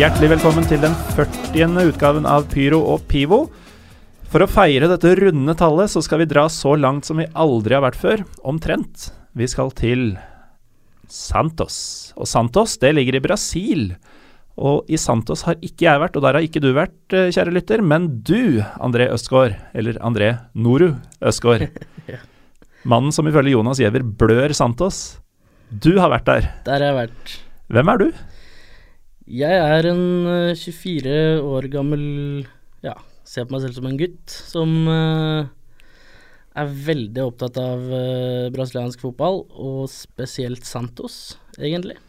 Hjertelig velkommen til den 40. utgaven av Pyro og Pivo. For å feire dette runde tallet så skal vi dra så langt som vi aldri har vært før. Omtrent. Vi skal til Santos. Og Santos, det ligger i Brasil. Og i Santos har ikke jeg vært, og der har ikke du vært, eh, kjære lytter. Men du, André Østgaard, eller André Noru Østgaard. Mannen som ifølge Jonas Giæver blør Santos. Du har vært der. Der har jeg vært. Hvem er du? Jeg er en eh, 24 år gammel Ja, ser på meg selv som en gutt som eh, er veldig opptatt av eh, brasiliansk fotball, og spesielt Santos, egentlig.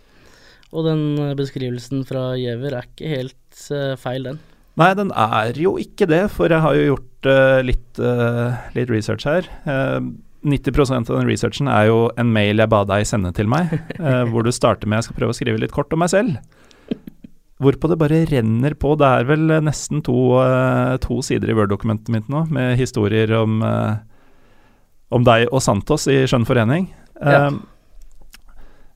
Og den eh, beskrivelsen fra Giæver er ikke helt eh, feil, den. Nei, den er jo ikke det, for jeg har jo gjort uh, litt, uh, litt research her. Uh, 90% av den researchen er jo en mail jeg ba deg sende til meg, eh, hvor du starter med jeg skal prøve å skrive litt kort om meg selv. Hvorpå det bare renner på. Det er vel eh, nesten to, eh, to sider i Word-dokumentet mitt nå, med historier om, eh, om deg og Santos i skjønn forening. Ja. Eh,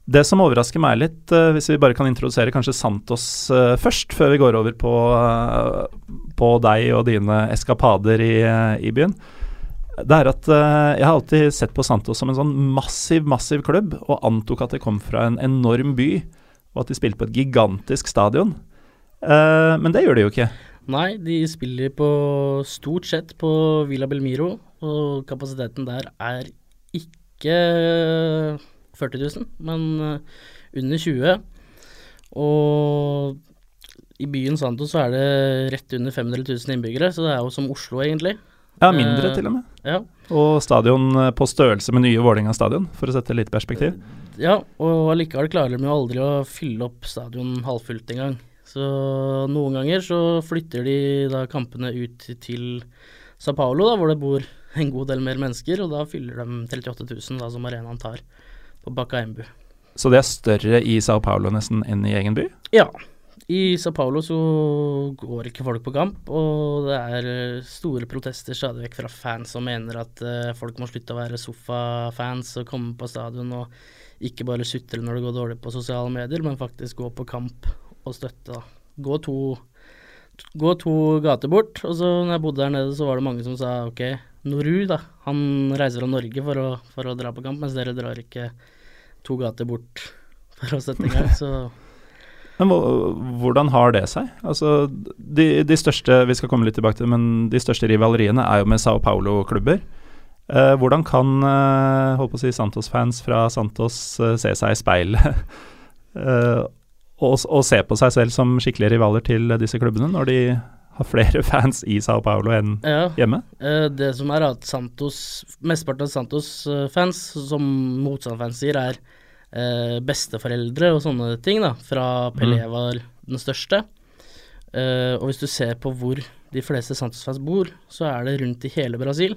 det som overrasker meg litt, hvis vi bare kan introdusere kanskje Santos først, før vi går over på, på deg og dine eskapader i, i byen, det er at jeg har alltid sett på Santos som en sånn massiv, massiv klubb, og antok at det kom fra en enorm by, og at de spilte på et gigantisk stadion. Uh, men det gjør de jo ikke. Nei, de spiller på stort sett på Villa Belmiro, og kapasiteten der er ikke 40 000, men eh, under 20. Og i byen Santos så er det rett under 500 000 innbyggere, så det er jo som Oslo, egentlig. Ja, mindre Eh, til og med. Ja, Og stadion eh, på størrelse med nye Vålerenga stadion, for å sette litt perspektiv. Ja og allikevel klarer de jo aldri å fylle opp stadion halvfullt engang. Så noen ganger så flytter de da kampene ut til Sao Paulo, da, hvor det bor en god del mer mennesker, og da fyller de 38 000 da, som arenaen tar på Bacaembu. Så det er større i Sao Paulo nesten enn i egen by? Ja, i Sao Paulo så går ikke folk på kamp, og det er eh, store protester stadig vekk fra fans som mener at eh, folk må slutte å være sofafans og komme på stadion og ikke bare sutre når det går dårlig på sosiale medier, men faktisk gå på kamp og støtte. Gå to, gå to gater bort. Og så når jeg bodde der nede, så var det mange som sa ok, Noru, da, han reiser fra Norge for å, for å dra på kamp, mens dere drar ikke to gater bort for å støtte engang, så Men hvordan har det seg? Altså, de, de største Vi skal komme litt tilbake til men de største rivaleriene er jo med Sao Paulo-klubber. Eh, hvordan kan eh, holdt på å si Santos-fans fra Santos eh, se seg i speilet eh, og, og se på seg selv som skikkelige rivaler til disse klubbene, når de har flere fans i Sao Paulo enn ja. hjemme? Eh, det som er at Santos Mesteparten av Santos-fans, som motstanderfans sier, er eh, besteforeldre og sånne ting, da. Fra Pelé Mm. var den største. Eh, og hvis du ser på hvor de fleste Santos-fans bor, så er det rundt i hele Brasil.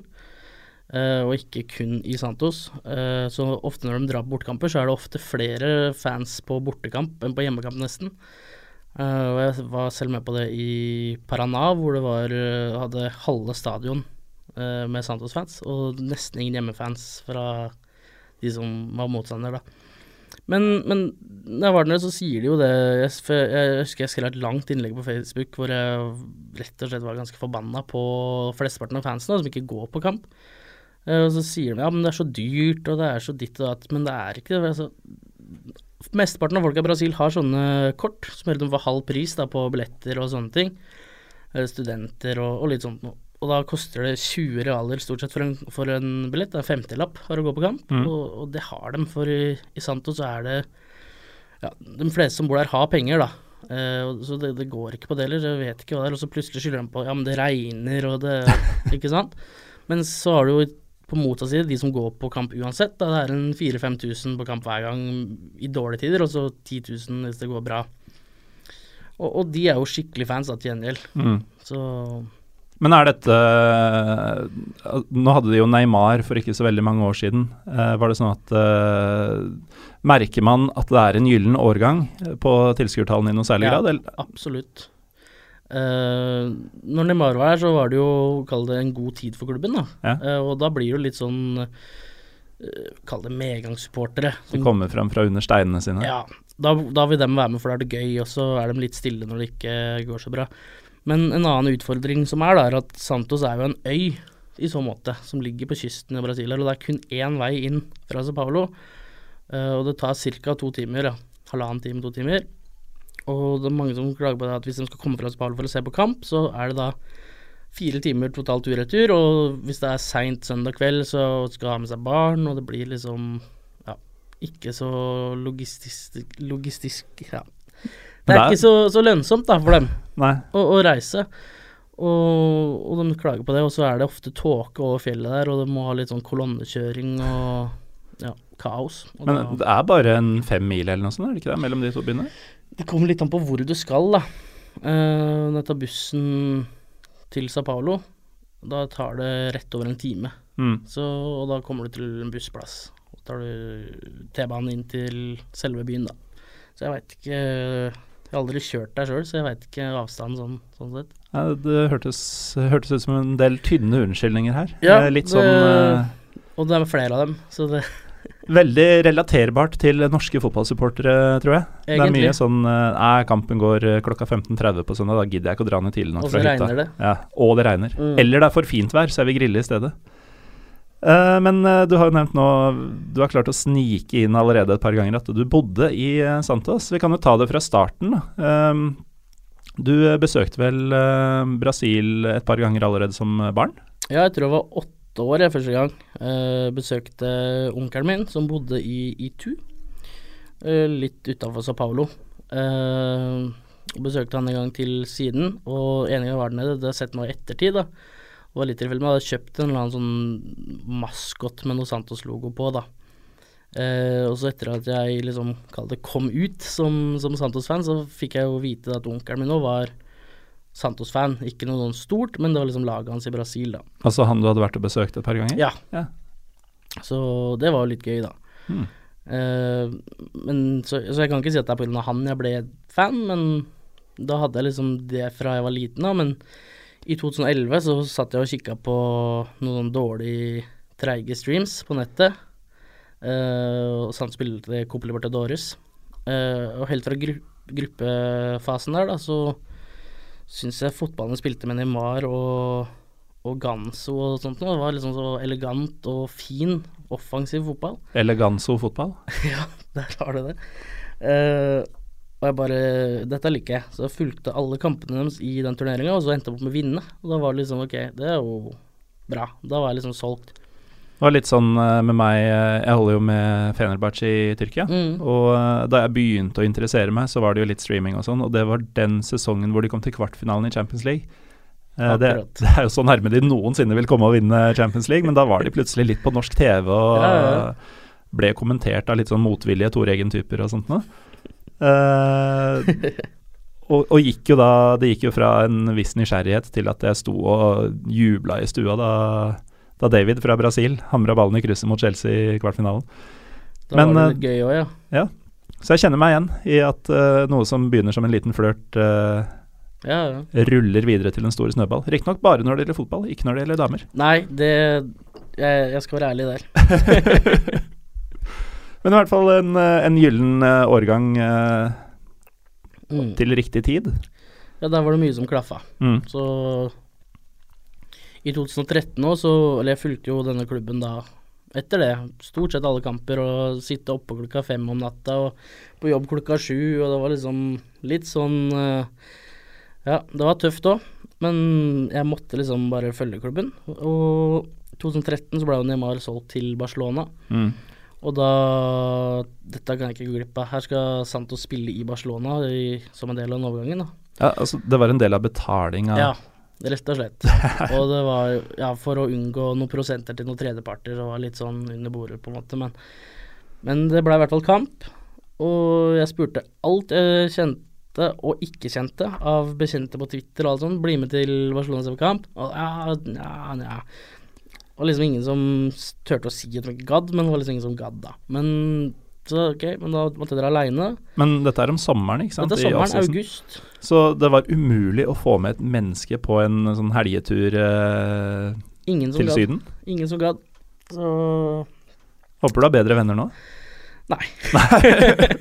Eh, og ikke kun i Santos. Eh, så ofte når de drar på bortekamper, så er det ofte flere fans på bortekamp enn på hjemmekamp, nesten. Eh, og jeg var selv med på det i Paraná, hvor det var, hadde halve stadion med Santos-fans, og nesten ingen hjemmefans fra de som var motstander, da. Men, men når jeg var der nede, så sier de jo det jeg, jeg husker jeg skrev et langt innlegg på Facebook hvor jeg rett og slett var ganske forbanna på flesteparten av fansen da, som ikke går på kamp. Eh, og så sier de ja, men det er så dyrt, og det er så ditt og datt. Men det er ikke det. Altså, mesteparten av folk i Brasil har sånne kort som gjør at de får halv pris da, på billetter og sånne ting. Eh, Studenter og, og litt sånt noe. Og da koster det 20 realer stort sett for en, for en billett. En femtilapp for å gå på kamp, Mm. og, og det har de. For i, i Santo så er det Ja, de fleste som bor der, har penger, da. Eh, og så det, det går ikke på det heller. Jeg vet ikke hva det er. Og så plutselig skylder de på Ja, men det regner, og det Ikke sant? Men så har du jo på motsatt side de som går på kamp uansett. Da det er en 4000-5000 på kamp hver gang i dårlige tider, og så 10 000 hvis det går bra. Og, og de er jo skikkelig fans da, til gjengjeld. Mm. Så Men er dette eh, Nå hadde de jo Neymar for ikke så veldig mange år siden. Eh, var det sånn at eh, Merker man at det er en gyllen årgang på tilskuertallene i noe særlig Ja. grad? Eller? absolutt. Eh, når Neymar var her, så var det jo kall det en god tid for klubben. da. Ja. uh, og da blir det jo litt sånn uh, Kall det medgangssupportere. De kommer fram fra under steinene sine. Ja, da, da vil de være med, for da er det gøy, og så er de litt stille når det ikke går så bra. Men en annen utfordring som er, da, er at Santos er jo en øy i så måte, som ligger på kysten i Brasil. Og det er kun én vei inn fra Sao Paulo, og det tar ca. to timer. Ja. Halvannen time, to timer. Og det er mange som klager på det at hvis de skal komme fra Sao for å se på kamp, så er det da fire timer totalt tur-retur. Og hvis det er seint søndag kveld, så skal ha med seg barn, og det blir liksom ja, ikke så logistisk, logistisk ja. Det er- ikke så, så lønnsomt da for dem Nei. å, å reise. Og, og de klager på det, og så er det ofte tåke over fjellet der, og de må ha litt sånn kolonnekjøring og ja, kaos. Og Men det er bare en fem mil eller noe sånt, er det ikke det, mellom de to byene? Det kommer litt an på hvor du skal, da. Uh, når jeg tar bussen til Sao Paulo, da tar det rett over en time. Mm. Så, og da kommer du til en bussplass. Og tar du T-banen inn til selve byen, da. Så jeg veit ikke Jeg har aldri kjørt der sjøl, så jeg veit ikke avstanden sånn, sånn sett. Ja, det hørtes, hørtes ut som en del tynne unnskyldninger her. Ja, Litt det- sånn uh, Og det er flere av dem, så det Veldig relaterbart til norske fotballsupportere, tror jeg. Det er mye sånn eh, Nei, kampen går eh, klokka 15.30 på søndag, da gidder jeg ikke å dra ned tidlig nok Og fra så hytta. det. Ja, og det regner. Mm. Eller det er for fint vær, så jeg vil grille i stedet. Uh, men uh, du har jo nevnt nå Du har klart å snike inn allerede et par ganger at du bodde i uh, Santos. Vi kan jo ta det fra starten. da. Eh, du besøkte vel Brasil et par ganger allerede som barn? Ja, jeg tror jeg var åtte år jeg første gang. Eh, besøkte onkelen min, som bodde i Itu, eh, litt utafor Sao Paulo. Eh, besøkte han en gang til siden, og en gang var der nede, det har jeg sett nå i ettertid, da. Det var litt tilfeldig, men jeg hadde kjøpt en eller annen sånn maskot med noe Santos-logo på, da. Eh, og så etter at jeg liksom, kall det kom ut som, som Santos-fan, så fikk jeg jo vite at onkelen min nå var Santos-fan. Ikke noe sånn stort, men det var liksom laget hans i Brasil, da. Altså han du hadde vært og besøkt et par ganger? Ja. Ja. Så det var jo litt gøy, da. Hmm. Uh, men så, så jeg kan ikke si at det er pga. han jeg ble fan, men da hadde jeg liksom det fra jeg var liten av. Men i 2011 så satt jeg og kikka på noen sånn dårlig treige streams på nettet. Uh, og sånn spilte det Copa Libertadores. Eh, og helt fra gru gruppefasen der, da, så syns jeg fotballen spilte med Neymar og, og Ganso og sånt noe, var liksom så elegant og fin, offensiv fotball. Eleganso fotball? ja, der har du det. Uh, og jeg bare Dette liker jeg. Så jeg fulgte alle kampene deres i den turneringa, og så endte jeg opp med å vinne. Og da var det liksom ok, det er jo bra. Da var jeg liksom solgt. Det var litt sånn eh, med meg eh, Jeg holder jo med Fenerbahçe i Tyrkia. Mm. Og eh, da jeg begynte å interessere meg, så var det jo litt streaming og sånn, og det var den sesongen hvor de kom til kvartfinalen i Champions League. Det, det er jo så nærme de noensinne vil komme og vinne Champions League, men da var de plutselig litt på norsk TV og Ja, ja, ble kommentert av litt sånn motvillige Tore Eggen-typer og sånt noe. Og, og gikk jo da Det gikk jo fra en viss nysgjerrighet til at jeg sto og jubla i stua da, da David fra Brasil hamra ballen i krysset mot Chelsea i kvartfinalen. Da Men, var det eh, gøy òg, ja. ja. Så jeg kjenner meg igjen i at uh, noe som begynner som en liten flørt, uh, ja, ja. ruller videre til en stor snøball. Riktignok bare når det gjelder fotball, ikke når det gjelder damer. Nei, det jeg, jeg skal være ærlig der. Men i hvert fall en, en gyllen årgang uh, Mm. til riktig tid. Ja, der var det mye som klaffa. Mm. Så i 2013 òg, så Eller jeg fulgte jo denne klubben da etter det. Stort sett alle kamper og sitte oppe klokka fem om natta og på jobb klokka sju, og det var liksom litt sånn eh, Ja, det var tøft òg, men jeg måtte liksom bare følge klubben. Og i 2013 så ble jo Neymar solgt til Barcelona. Mm. Og da Dette kan jeg ikke gå glipp av. Her skal Santos spille i Barcelona i, som en del av den overgangen. da Ja, altså, det var en del av betalinga. Ja, rett og slett. Og det var ja, for å unngå noen prosenter til noen tredjeparter. og litt sånn under bordet, på en måte. Men, men det ble i hvert fall kamp. Og jeg spurte alt jeg kjente og ikke kjente av bekjente på Twitter og alt sånt. Bli med til Barcelonas kamp. Og ja, ja, ja. Og liksom ingen som turte å si at de ikke gadd, men det var liksom ingen som gadd, da. Men så ok, men da måtte dra aleine. Men dette er om sommeren, ikke sant? Dette er sommeren, august. Så det var umulig å få med et menneske på en sånn helgetur eh, Ingen som til gadd. Syden? Ingen som gadd. Så Håper du har bedre venner nå? Nei.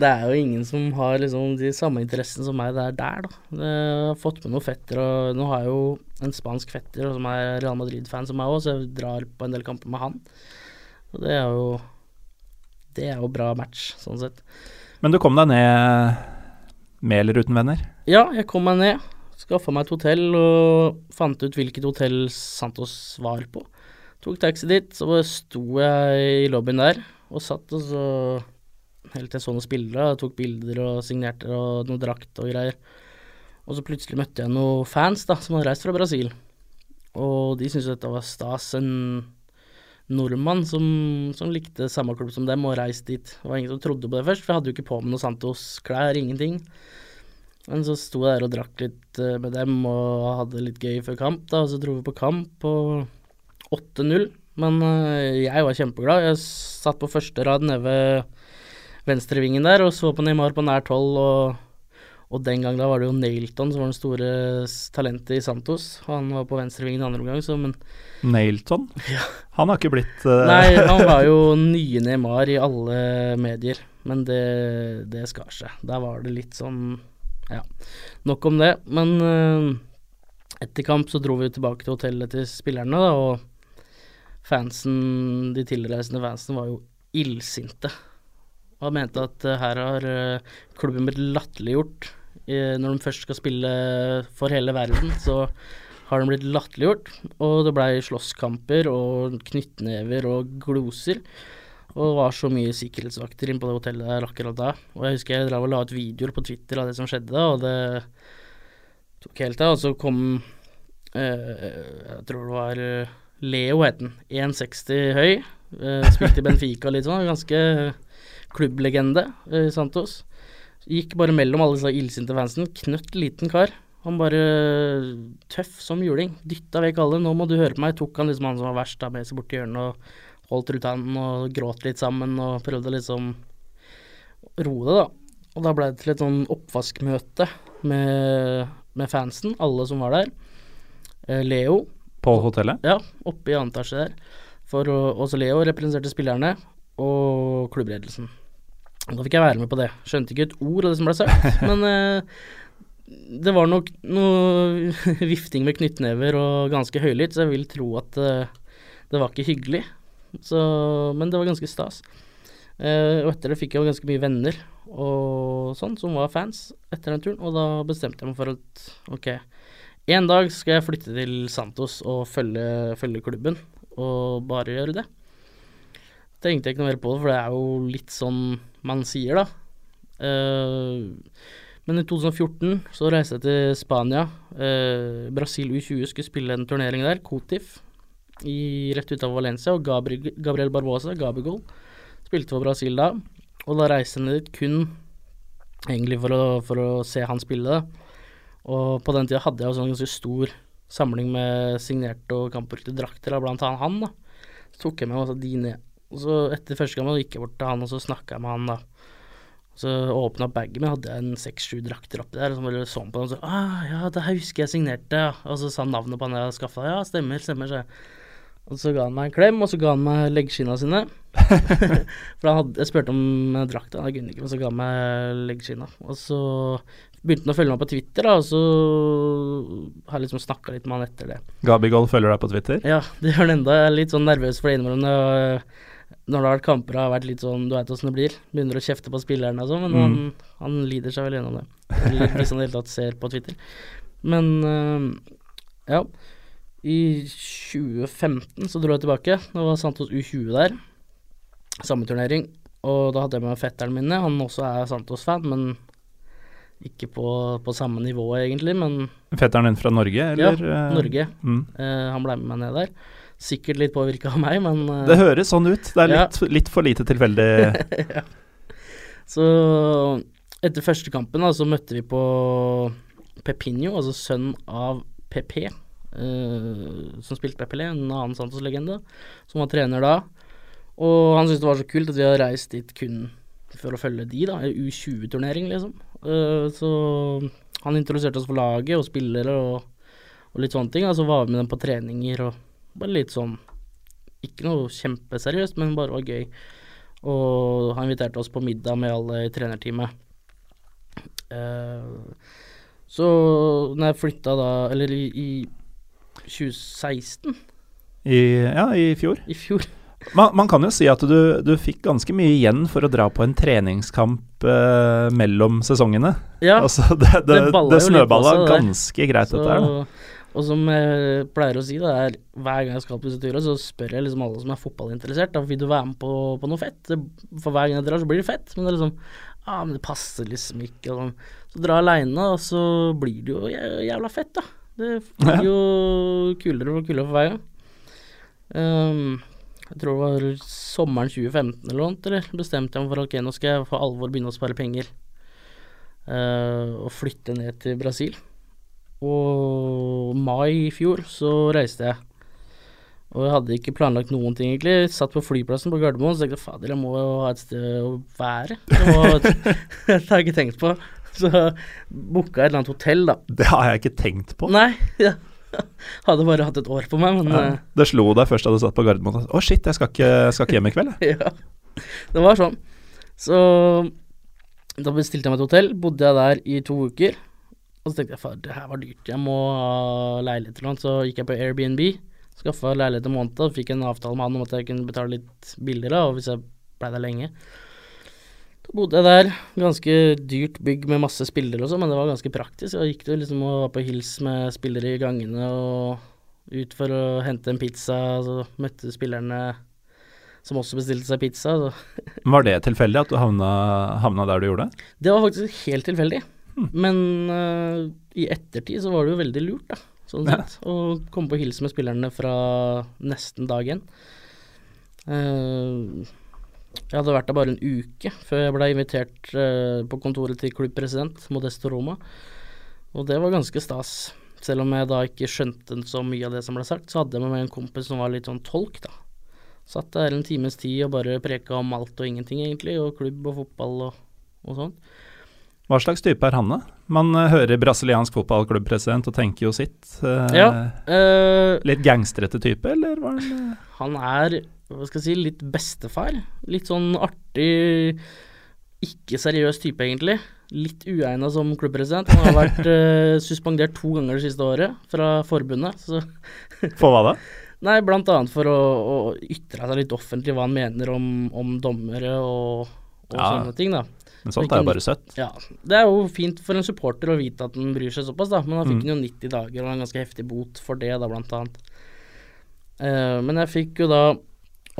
det er jo ingen som har liksom de samme interessene som meg der, der da. Jeg har fått med noen fetter, og nå har jeg jo en spansk fetter som er Real Madrid-fan som meg òg, så jeg drar på en del kamper med han. Og det er jo Det er jo bra match, sånn sett. Men du kom deg ned med eller uten venner? Ja, jeg kom meg ned. Skaffa meg et hotell og fant ut hvilket hotell Santos var på. Tok taxi dit, så sto jeg i lobbyen der og satt og så Helt til jeg så noen spillere, tok bilder og signerte og noe drakt og greier. Og så plutselig møtte jeg noen fans da, som hadde reist fra Brasil. Og de syntes dette var stas. En nordmann som, som, likte samme klubb som dem og reiste dit. Det var ingen som trodde på det først, for jeg hadde jo ikke på meg noe Santos-klær, ingenting. Men så sto jeg der og drakk litt uh, med dem og hadde det litt gøy før kamp, da. Og så dro vi på kamp på 8-0. Men uh, jeg var kjempeglad. Jeg satt på første rad nede ved venstrevingen der og så på Neymar på nært hold. Og, og, den gang da var det jo Nailton som var den store talentet i Santos. Han var på venstrevingen i andre omgang, så men Nailton? Ja. Han har ikke blitt uh... Nei, han var jo nye Neymar i alle medier. Men det, det skar seg. Der var det litt sånn Ja, nok om det. Men uh, etter kamp så dro vi tilbake til hotellet til spillerne, da, og fansen, de tilreisende fansen var jo illsinte og mente at uh, her har klubben blitt latterliggjort. Når de først skal spille for hele verden, så har den blitt latterliggjort. Og det blei slåsskamper og knyttnever og gloser. Og det var så mye sikkerhetsvakter inne på det hotellet der akkurat da. Og jeg husker jeg drev og la ut videoer på Twitter av det som skjedde da, og det tok helt av. Og så kom Jeg tror det var Leo het den. 1,60 høy. spilte i Benfica litt sånn. Ganske klubblegende i Santos. Gikk bare mellom alle disse illsinte fansen. Knøtt liten kar. Han bare tøff som juling. Dytta vekk alle. 'Nå må du høre på meg', tok han liksom han som var verst, da med seg borti hjørnet og holdt rundt handen og gråt litt sammen og prøvde liksom roe det, da. Og da ble det til et sånn oppvaskmøte med, med fansen, alle som var der. Eh, Leo. På hotellet? Ja, oppe i annen etasje der. For også Leo representerte spillerne og klubbledelsen. Da fikk jeg være med på det. Skjønte ikke et ord av det som ble sagt, men eh, det var nok noe vifting med knyttnever og ganske høylytt, så jeg vil tro at eh, det var ikke hyggelig. Så, men det var ganske stas. Eh, og etter det fikk jeg jo ganske mye venner og sånn, som var fans etter den turen, og da bestemte jeg meg for at ok, en dag skal jeg flytte til Santos og følge, følge klubben, og bare gjøre det. Tenkte jeg ikke noe mer på det, for det er jo litt sånn man sier, da. Uh, men i 2014 så reiste jeg til Spania. Eh, Brasil U20 skulle spille en turnering der, Cotif, i, rett av Valencia. Og Gabriel, Gabriel Barbosa, Gabigol, spilte for Brasil da. Og da reiste han dit kun egentlig for å, for å se han spille. Og på den tida hadde jeg også en ganske stor samling med signerte og kampbrukte drakter av blant annet han. da. Så tok jeg med også de ned og så etter første gang gikk jeg bort til han, og så snakka jeg med han, da. Så åpna bagen min, hadde jeg en seks-sju drakter oppi der, og så bare så han på den og så ah, ja, det her husker jeg signerte, ja. Og så sa han navnet på han jeg hadde skaffa, ja, stemmer, stemmer, sa jeg. Og så ga han meg en klem, og så ga han meg leggskinna sine. For han hadde, jeg spurte om drakta, han kunne ikke, men så ga han meg leggskinna. Og så begynte han å følge meg på Twitter, da, og så har jeg liksom snakka litt med han etter det. Gabigol følger deg på Twitter? Ja, det gjør han enda. Jeg er litt sånn nervøs for det innimellom når det har vært kamper og har vært litt sånn, du veit åssen det blir. Begynner å kjefte på spillerne og sånn, men mm. han, han, lider seg vel gjennom det. Hvis han i det hele tatt ser på Twitter. Men uh, ja. I 2015 så dro jeg tilbake. Da var Santos U20 der. Samme turnering. Og da hadde jeg med fetteren min. Han også er Santos-fan, men ikke på, på, samme nivå, egentlig. Men Fetteren din fra Norge, eller? Ja, Norge. Mm. Uh, han ble med meg ned der. Sikkert litt påvirka av meg, men uh, Det høres sånn ut. Det er litt, ja. litt for lite tilfeldig. ja. Så etter første kampen da, så møtte vi på Pepinho, altså sønn av PP, uh, som spilte Pepelé, en annen Santos-legende, som var trener da. Og han syntes det var så kult at vi hadde reist dit kun for å følge de, da. U20-turnering, liksom. Uh, så han introduserte oss for laget og spillere og, og litt sånne ting. Og så var vi med dem på treninger og bare litt sånn ikke noe kjempeseriøst, men bare var gøy. Og han inviterte oss på middag med alle i trenerteamet. Uh, så når jeg flytta da, eller i, i 2016, I, ja, i fjor. i fjor Man, man kan jo si at du, du fikk ganske mye igjen for å dra på en treningskamp eh, mellom sesongene. Ja, Altså, det, det, det det, snøballa ganske greit, så, dette her. da. Og som jeg pleier å si, da, er hver gang jeg skal på disse turene, så spør jeg liksom alle som er fotballinteressert, da, vil du være med på, på noe fett? For hver gang jeg drar, så blir det fett. Men det er liksom ah, men det passer liksom ikke. Og sånn. Så jeg aleine, og så blir det jo jævla fett, da. Det Ja. blir jo kulere og kulere for hver gang. Um, jeg tror det var sommeren 2015 eller noe, eller bestemte jeg meg for at okay, nå skal jeg for alvor begynne å spare penger. uh, og flytte ned til Brasil. Og mai i fjor så reiste jeg. Og jeg hadde ikke planlagt noen ting, egentlig. Satt på flyplassen på Gardermoen og så tenkte fader, jeg må jo ha et sted å være. Var- Det har jeg ikke tenkt på. Så booka et eller annet hotell, da. Det har jeg ikke tenkt på. Nei, jeg hadde bare hatt et år på meg, men Ja. eh, Det slo deg først da du satt på Gardermoen. Å shit, jeg skal ikke, skal ikke hjem i kveld, jeg. ja. Det var sånn. Så da bestilte jeg meg et hotell, bodde jeg der i to uker. Og så tenkte jeg faen, det her var dyrt, jeg må ha leilighet eller noe. Så gikk jeg på Airbnb, skaffa leilighet en måned, og fikk en avtale med han om at jeg kunne betale litt billigere, og hvis jeg blei der lenge. Da bodde jeg der, ganske dyrt bygg med masse spillere og sånn, men det var ganske praktisk. Da gikk jo liksom og var på hils med spillere i gangene og ut for å hente en pizza, så møtte spillerne som også bestilte seg pizza. Så. Var det tilfeldig at du havna, havna der du gjorde? Det var faktisk helt tilfeldig. Hmm. Men uh, i ettertid så var det jo veldig lurt, da. Sånn Ja. sett. Å komme på hils med spillerne fra nesten dag én. Uh, jeg hadde vært der bare en uke før jeg ble invitert uh, på kontoret til klubbpresident Modesto Roma. Og det var ganske stas. Selv om jeg da ikke skjønte så mye av det som ble sagt, så hadde jeg med meg en kompis som var litt sånn tolk, da. Satt der en times tid og bare preka om alt og ingenting, egentlig. Og klubb og fotball og, og sånn. Hva slags type er han, da? Man eh, hører brasiliansk fotballklubbpresident og tenker jo sitt. Eh, Ja. Eh, Litt gangstrete type, eller var han han er, hva skal jeg si, litt bestefar. Litt sånn artig, ikke seriøs type, egentlig. Litt uegna som klubbpresident. Han har vært eh, suspendert to ganger det siste året fra forbundet. Så For hva da? Nei, blant annet for å, å ytre seg litt offentlig hva han mener om, om dommere og, og Ja. sånne ting, da. Men sånt er jo bare søtt. Ja, det er jo fint for en supporter å vite at han bryr seg såpass, da. Men han fikk Mm. jo 90 dager og en ganske heftig bot for det, da, blant annet. Uh, men jeg fikk jo da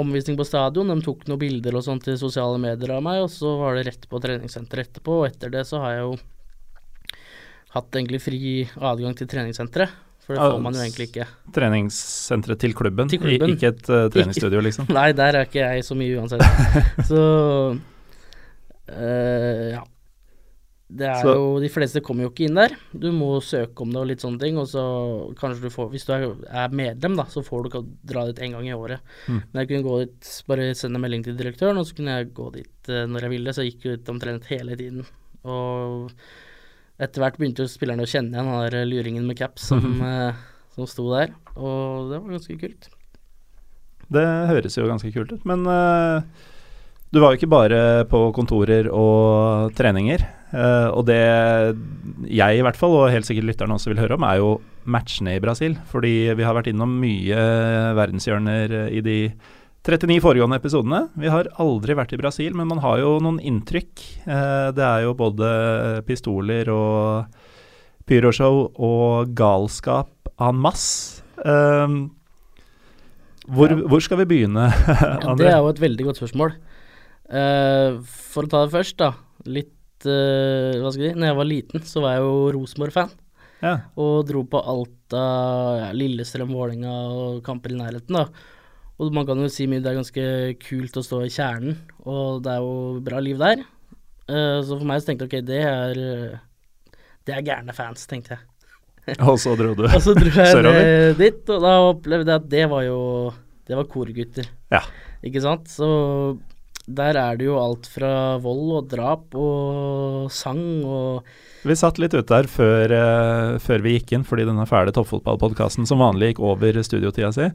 omvisning på stadion. De tok noen bilder og sånt til sosiale medier av meg, og så var det rett på treningssenteret etterpå. Og etter det så har jeg jo hatt egentlig fri adgang til treningssenteret. For det får man jo egentlig ikke. Treningssenteret til klubben, Til klubben. ikke et uh, treningsstudio, liksom. Nei, der er ikke jeg så mye uansett. Så eh, ja. Det er Så- jo De fleste kommer jo ikke inn der. Du må søke om det og litt sånne ting. Og så kanskje du får Hvis du er, er medlem, da, så får du dra dit en gang i året. Mm. Men jeg kunne gå dit, bare sende melding til direktøren, og så kunne jeg gå dit uh, når jeg ville. Så jeg gikk jo ut omtrent hele tiden. Og etter hvert begynte jo spillerne å kjenne igjen han der luringen med caps som, eh, som sto der. Og det var ganske kult. Det høres jo ganske kult ut. Men eh, du var jo ikke bare på kontorer og treninger. eh, og det jeg i hvert fall, og helt sikkert lytterne også vil høre om, er jo matchene i Brasil. Fordi vi har vært innom mye verdenshjørner i de 39 foregående episodene. Vi har aldri vært i Brasil, men man har jo noen inntrykk. Eh, det er jo både pistoler og pyroshow og galskap en masse. Um, hvor, Ja. hvor skal vi begynne, André? det er jo et veldig godt spørsmål. Eh, for å ta det først, da. Litt uh, Hva skal jeg si. Når jeg var liten, så var jeg jo Rosenborg-fan. Ja. Og dro på Alta, ja, Lillestrøm, Vålerenga og kamper i nærheten, da. Og man kan jo si mye, det er ganske kult å stå i kjernen, og det er jo bra liv der. Uh, så for meg så tenkte jeg ok, det er Det er gærne fans, tenkte jeg. Og så dro du sørover. dit, og da opplevde jeg at det var jo Det var korgutter. Ja. Ikke sant? Så der er det jo alt fra vold og drap og sang og Vi satt litt ute der før, uh, før vi gikk inn, fordi denne fæle toppfotballpodkasten som vanlig gikk over studiotida si.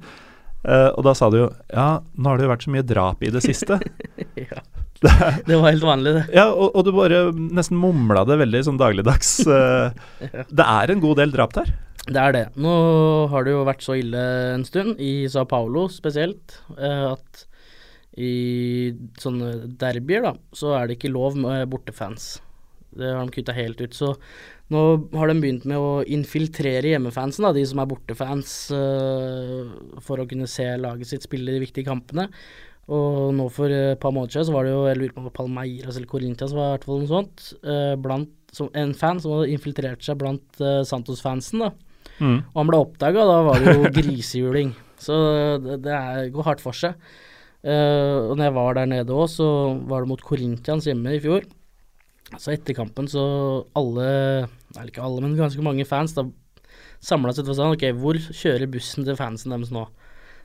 Uh, og da sa du jo ja, nå har det jo vært så mye drap i det siste. ja. Det, Det var helt vanlig, det. ja, og, og du bare nesten mumla det veldig sånn dagligdags. Uh, Ja. det er en god del drap der. Det er det. Nå har det jo vært så ille en stund, i Sao Paulo spesielt, eh, at i sånne derbyer, da, så er det ikke lov med bortefans. Det har de kutta helt ut. Så nå har de begynt med å infiltrere hjemmefansen, da, de som er bortefans, uh, for å kunne se laget sitt spille de viktige kampene. Og nå for et par måneder siden så var det jo, jeg lurer på om Palmeiras eller Corinthians var i hvert fall noe sånt, Uh, blant, som en fan som hadde infiltrert seg blant uh, Santos-fansen, da. Mm. Og han ble oppdaga, da var det jo grisehjuling. Så det, det er, går hardt for seg. Eh, og når jeg var der nede òg, så var det mot Korintians hjemme i fjor. Så etter kampen så alle, eller ikke alle, men ganske mange fans da samla seg til sa ok, hvor kjører bussen til fansen deres nå?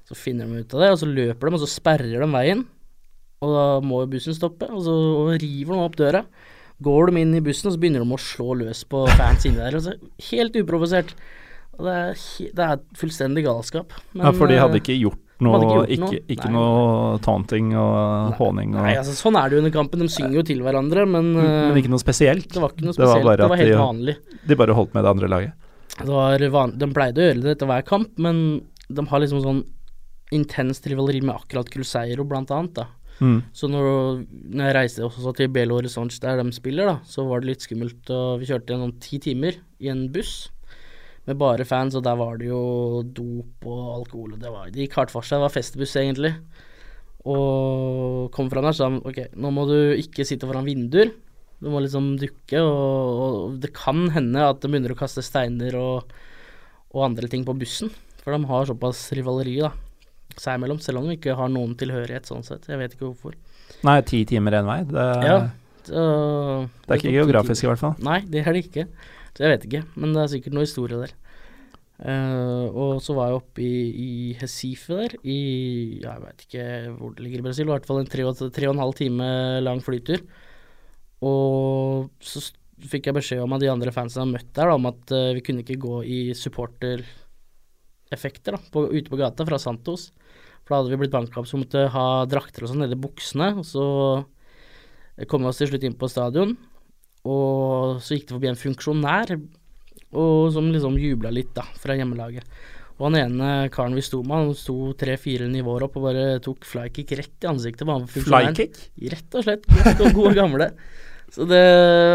Så finner de ut av det, og så løper de, og så sperrer de veien. Og da må jo bussen stoppe, og så og river de opp døra. Går de inn i bussen, og så begynner de å slå løs på fans inni der. Altså, helt uprovosert. Og det er, det er fullstendig galskap. Men, ja, for de hadde eh, ikke gjort noe ikke Ikke, noe. ikke Nei. noe taunting og håning og Nei, altså sånn er det jo under kampen. De synger jo til hverandre, men, eh, Men ikke noe spesielt. det var ikke noe det var spesielt. Det var, helt de- vanlig. De bare holdt med det andre laget. Det var van de pleide å gjøre det etter hver kamp, men de har liksom sånn intenst rivaleri med akkurat Cruzeiro, blant annet. da. Mm. Så når, når jeg reiste også til Belo Horizonte, der de spiller, da, så var det litt skummelt. Og vi kjørte gjennom ti timer i en buss med bare fans, og der var det jo dop og alkohol. Og det, var, det gikk hardt for seg. Det var festbuss, egentlig. Og kom fram der og sa han ok, nå må du ikke sitte foran vinduer. Du må liksom dukke, og, og det kan hende at de begynner å kaste steiner og, og andre ting på bussen. For de har såpass rivaleri, da, seg imellom, selv om de ikke har noen tilhørighet sånn sett. Jeg vet ikke hvorfor. Nei, ti timer én vei. Det, Ja, det, det er ikke geografisk, i hvert fall. Nei, det er det ikke. Så jeg vet ikke, men det er sikkert noe historie der. Uh, og så var jeg oppe i, i Hesife der, i Jeg vet ikke hvor det ligger i Brasil, i hvert fall en tre og, tre og en halv time lang flytur. Og så fikk jeg beskjed om av de andre fansene jeg har møtt der, da, om at uh, vi kunne ikke gå i supportereffekter ute på gata fra Santos. For da hadde vi blitt banka opp, så måtte ha drakter og sånn nede i buksene. Og så kom vi oss til slutt inn på stadion, og så gikk det forbi en funksjonær og som liksom jubla litt, da, fra hjemmelaget. Og han ene karen vi sto med, han sto tre-fire nivåer opp og bare tok flykick rett i ansiktet på han funksjonæren. Flykick? Rett og slett. Gode, gode gamle. Så det,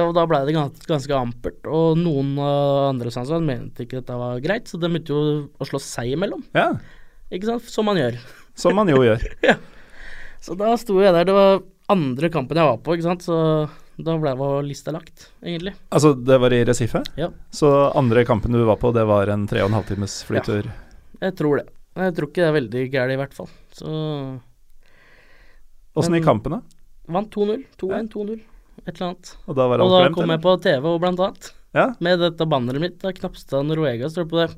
og da blei det gans, ganske ampert. Og noen av andre sanser mente ikke dette var greit, så de begynte jo å slå seg imellom. Ja, Ikke sant? Som man gjør. som man jo gjør. ja. Så da sto jeg der. Det var andre kampen jeg var på, ikke sant. Så da ble det lista lagt, egentlig. Altså, det var i Recife? Ja. Så andre kampen du var på, det var en tre og en halv times flytur? Jeg tror det. Jeg tror ikke det er veldig gærent, i hvert fall. Så Åssen gikk kampen, da? vant 2-0. 2-1, 2-0. Et eller annet. Og da var Og da kom eller? jeg på TV og blant annet. Ja. Med dette banneret mitt. Da Knapstad Noruega står på det.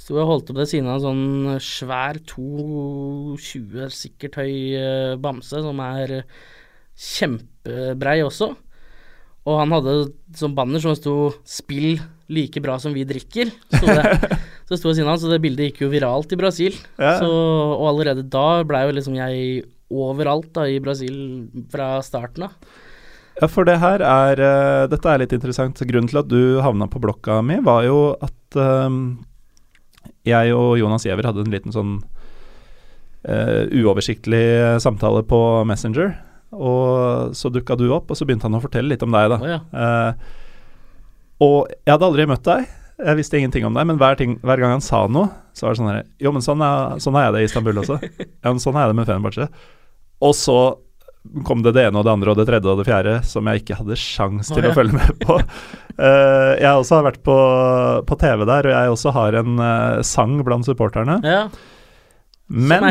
Sto og holdt opp ved siden av en sånn svær 2,20 sikkert høy eh, bamse, som er kjempebrei også. Og han hadde sånn banner som sto 'Spill like bra som vi drikker'. Så det, så sto ved siden av han, så det bildet gikk jo viralt i Brasil. Ja. Så, og allerede da blei jo liksom jeg overalt da i Brasil fra starten av. Ja, for det her er uh, Dette er litt interessant. Grunnen til at du havna på blokka mi, var jo at ehm, jeg og Jonas Giæver hadde en liten sånn uh, uoversiktlig samtale på Messenger. Og så dukka du opp, og så begynte han å fortelle litt om deg, da. Oh, ja. uh, og jeg hadde aldri møtt deg. Jeg visste ingenting om deg, men hver, ting, hver gang han sa noe, så var det sånn her Jo, men sånn er, sånn er jeg det i Istanbul også. Ja, men sånn er jeg det med Fenerbahçe. Og så kom det det ene og det andre og det tredje og det fjerde som jeg ikke hadde sjans til Å, ja. å følge med på. Uh, jeg også har vært på, på TV der, og jeg også har en uh, sang blant supporterne. ja. Men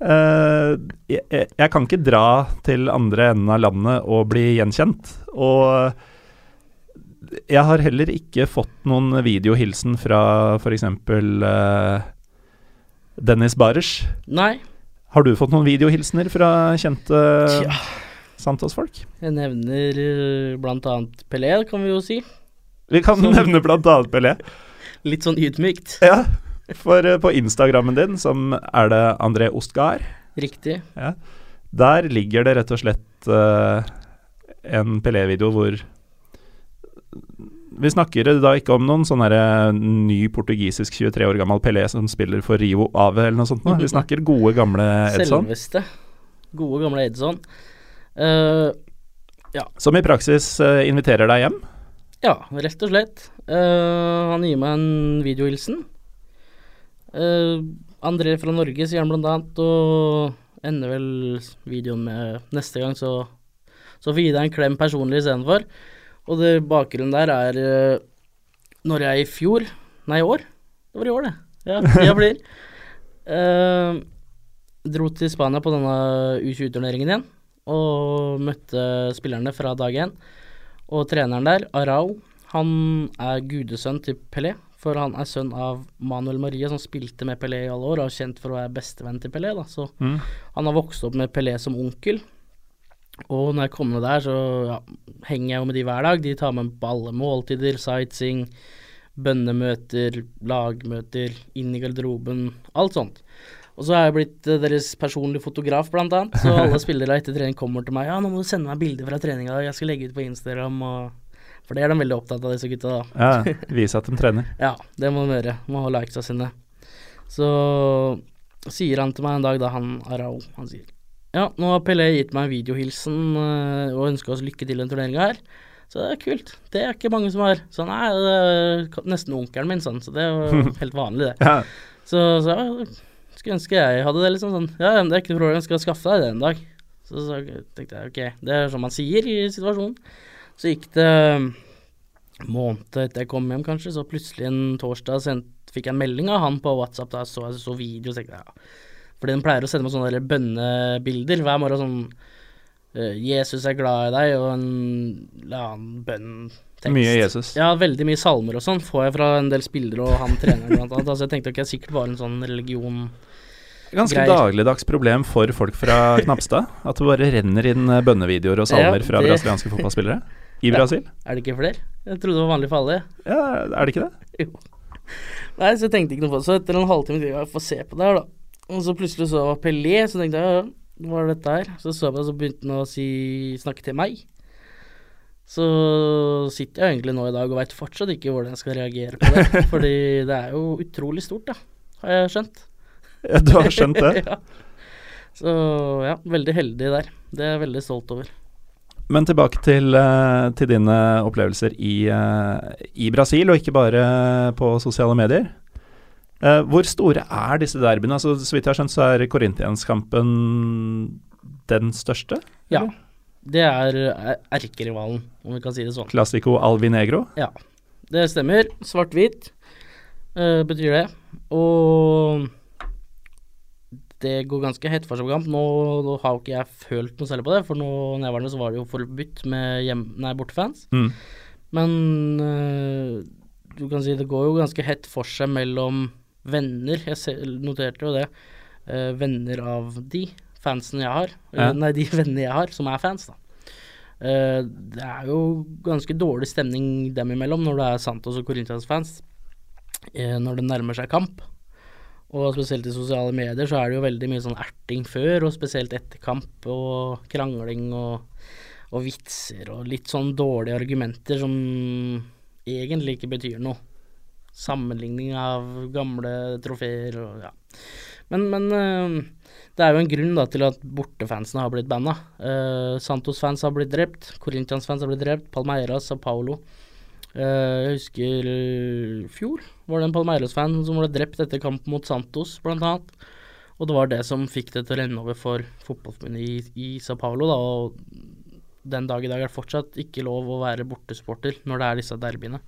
eh, jeg, jeg- kan ikke dra til andre enden av landet og bli gjenkjent. Og jeg har heller ikke fått noen videohilsen fra f.eks. Uh, Dennis Barers. Nei, Har du fått noen videohilsener fra kjente ja. Santos-folk? jeg nevner bl.a. blant annet Pelé, kan vi jo si. Vi kan Som- nevne annet Pelé. Litt sånn ydmykt. Ja, For eh, på Instagrammen din, som er det André Ostgaard Riktig. ja, der ligger det rett og slett uh, en Pelé-video hvor Vi snakker da ikke om noen sånn herre ny portugisisk 23 år gammel Pelé som spiller for Rio Ave eller noe sånt. Nå. Vi snakker gode, gamle Edson, Selveste. Gode, gamle Edson. Eh, som i praksis uh, inviterer deg hjem. ja, rett og slett. Uh, han gir meg en videohilsen. Eh, André fra Norge, sier han blant annet, og ender vel videoen med neste gang, så, så får gi deg en klem personlig istedenfor. Og det bakgrunnen der er uh, når jeg i fjor, nei i år, det var i år det, ja, tida blir, Uh, dro til Spania på denne U20-turneringen igjen, og møtte spillerne fra dag én. Og treneren der, Arau, han er gudesønn til Pelé, for han er sønn av Manuel Maria, som spilte med Pelé i alle år, og er kjent for å være bestevenn til Pelé, da. Så Mm. han har vokst opp med Pelé som onkel. Og når jeg kommer der, så ja, henger jeg jo med de hver dag. De tar med på alle måltider, sightseeing, bønnemøter, lagmøter, inn i garderoben, alt sånt. Og så er jeg blitt eh, deres personlige fotograf, blant annet. Så alle spillere etter trening kommer til meg. Ja, nå må du sende meg bilder fra treninga, jeg skal legge ut på Instagram og For det er de veldig opptatt av, disse gutta, da. Ja, Vise at de trener. Ja, det må de gjøre. Må ha likesa sine. Så sier han til meg en dag, da han Arao, han sier Ja, nå har Pelé gitt meg en videohilsen øh, og ønska oss lykke til i den turneringa her. Så det er kult. Det er ikke mange som har. Så nei, det er nesten onkelen min, sånn, så det er jo helt vanlig, det. Ja. Så, så ja, skulle ønske jeg hadde det liksom sånn Ja, det er ikke noe problem, jeg skal skaffe deg det en dag. Så, så tenkte jeg ok, det er sånn man sier i situasjonen. Så gikk det måned etter jeg kom hjem, kanskje, så plutselig en torsdag sendt, fikk jeg en melding av han på WhatsApp. Da så jeg så video, så tenkte jeg ja. Fordi den pleier å sende meg sånne der bønnebilder hver morgen. sånn eh, 'Jesus er glad i deg', og en eller annen bønntekst. Mye Jesus. Ja, veldig mye salmer og sånn får jeg fra en del spillere og han treneren blant annet. Altså jeg tenkte ikke, jeg sikkert var en sånn religion Ganske Greier. dagligdags problem for folk fra Knapstad. At det bare renner inn eh, bønnevideoer og salmer Ja, fra brasilianske fotballspillere i Brasil. Er det ikke flere? Jeg trodde det var vanlig for alle. Ja, er det ikke det? Jo. Nei, så jeg tenkte ikke noe på det. Så etter en halvtime tenkte jeg jeg får se på det her, da. Og så plutselig så var Pelé, så tenkte jeg ja, hva er dette her? Så så jeg på det, så begynte han å si, snakke til meg. Så sitter jeg egentlig nå i dag og veit fortsatt ikke hvordan jeg skal reagere på det. fordi det er jo utrolig stort, da, har jeg skjønt. Ja, du har skjønt det? ja. Så ja, veldig heldig der. Det er jeg veldig stolt over. Men tilbake til, eh, til dine opplevelser i, eh, i Brasil, og ikke bare på sosiale medier. Eh, hvor store er disse derbyene? Altså, så vidt jeg har skjønt, så er Corinthians-kampen den største? Ja. Det er erkerivalen, om vi kan si det sånn. Classico Alvinegro? Ja, det stemmer. Svart-hvit uh, betyr det. Og det går ganske hett for seg på kamp. Nå, nå har jo ikke jeg følt noe særlig på det, for nå der, så var det jo forbudt med hjem, nei, bortefans. Mm. Men eh, du kan si det går jo ganske hett for seg mellom venner. Jeg noterte jo det. eh, venner av de fansene jeg har. Ja. Nei, de vennene jeg har, som er fans, da. Uh, det er jo ganske dårlig stemning dem imellom når det er Santos og Corinthians-fans uh, når det nærmer seg kamp. Og spesielt i sosiale medier så er det jo veldig mye sånn erting før, og spesielt etter kamp, og krangling og, og vitser og litt sånn dårlige argumenter som egentlig ikke betyr noe. Sammenligning av gamle trofeer og ja. Men, men eh, det er jo en grunn da til at bortefansene har blitt banna. Uh, Santos-fans har blitt drept, Corinthians-fans har blitt drept, Palmeiras, og Paulo. Eh, jeg husker i fjor var det en Palmeiras-fan som ble drept etter kamp mot Santos, blant annet. Og det var det som fikk det til å renne over for fotballforbundet i, i Sao Paulo, da. Og den dag i dag er det fortsatt ikke lov å være bortesupporter når det er disse derbyene.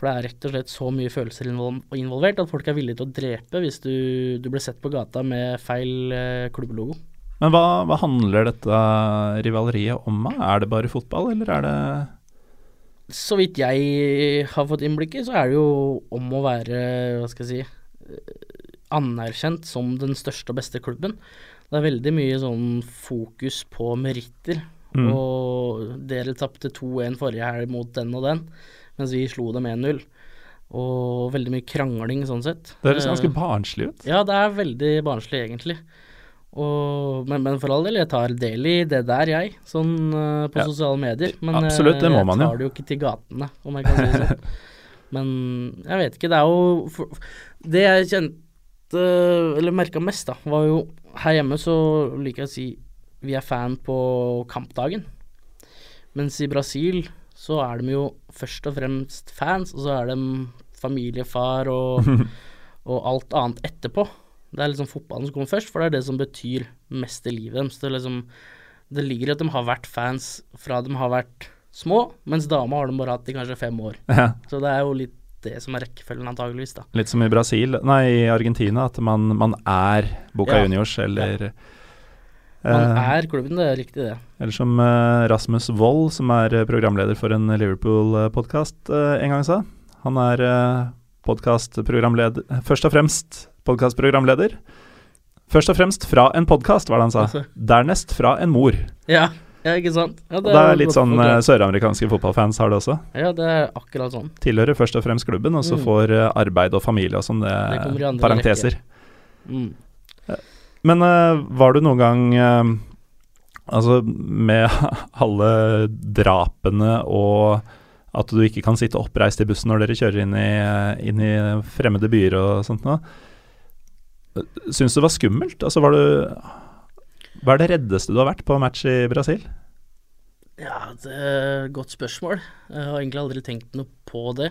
For det er rett og slett så mye følelser involvert at folk er villige til å drepe hvis du, du blir sett på gata med feil eh, klubblogo. Men hva, hva handler dette rivaleriet om? Er det bare fotball, eller er det Så vidt jeg har fått innblikk i, så er det jo om å være, hva skal jeg si, anerkjent som den største og beste klubben. Det er veldig mye sånn fokus på meritter. Mm. Og dere tapte 2-1 forrige helg mot den og den, mens vi slo dem 1-0. Og veldig mye krangling sånn sett. Det høres ganske Eh, barnslig ut. Ja, det er veldig barnslig, egentlig. Og, men, men for all del, jeg tar del i det der, jeg. Sånn uh, på Ja. sosiale medier. Men Absolutt, det eh, må man jo. jeg tar det jo ikke til gatene, om jeg kan si det sånn. men jeg vet ikke, det er jo for, Det jeg kjente, eller merka mest, da, var jo Her hjemme så liker jeg å si vi er fan på kampdagen. Mens i Brasil så er de jo først og fremst fans, og så er de familiefar og, og alt annet etterpå. Det er liksom fotballen som kommer først, for det er det som betyr mest i livet deres. Det, liksom, det ligger i at de har vært fans fra de har vært små, mens dama har de bare hatt i kanskje fem år. Ja, Så det er jo litt det som er rekkefølgen, antageligvis, da. litt som i Brasil, nei, i Argentina, at man, man er Boca Ja. Juniors, eller Man eh, er klubben, det er riktig det. Eller som eh, Rasmus Wold, som er eh, programleder for en Liverpool-podkast, en gang sa. Han er uh, podkastprogramleder Først og fremst podkastprogramleder. Først og fremst fra en podkast, var det han sa. Altså. Dernest fra en mor. Ja, ja ikke sant? Ja, det, det er litt sånn forklart. søramerikanske fotballfans har det også. Ja, det er akkurat sånn. Tilhører først og fremst klubben, og så Mm. får eh, arbeid og familie og sånn, det Det er parenteser. Mm. Men uh, var du noen gang Altså, med alle drapene og at du ikke kan sitte oppreist i bussen når dere kjører inn i, inn i fremmede byer og sånt noe. Syns du det var skummelt? Altså, var du Hva er det reddeste du har vært på match i Brasil? Ja, det er et godt spørsmål. Jeg har egentlig aldri tenkt noe på det.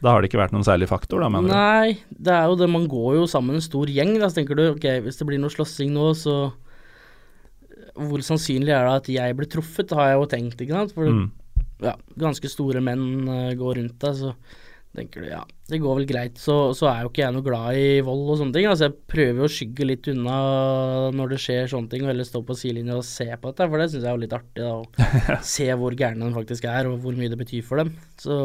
Da har det ikke vært noen særlig faktor, da, mener du? Nei, det er jo det, man går jo sammen en stor gjeng, da, så tenker du ok, hvis det blir noe slåssing nå, så hvor sannsynlig er det at jeg blir truffet, har jeg jo tenkt, ikke sant. For Mm. ja, ganske store menn eh, går rundt deg, så tenker du ja, det går vel greit. Så, så er jo ikke jeg noe glad i vold og sånne ting. Altså jeg prøver jo å skygge litt unna når det skjer sånne ting, og heller stå på sidelinja og se på dette, for det syns jeg er jo litt artig, da. Å se hvor gærne den faktisk er, og hvor mye det betyr for dem. Så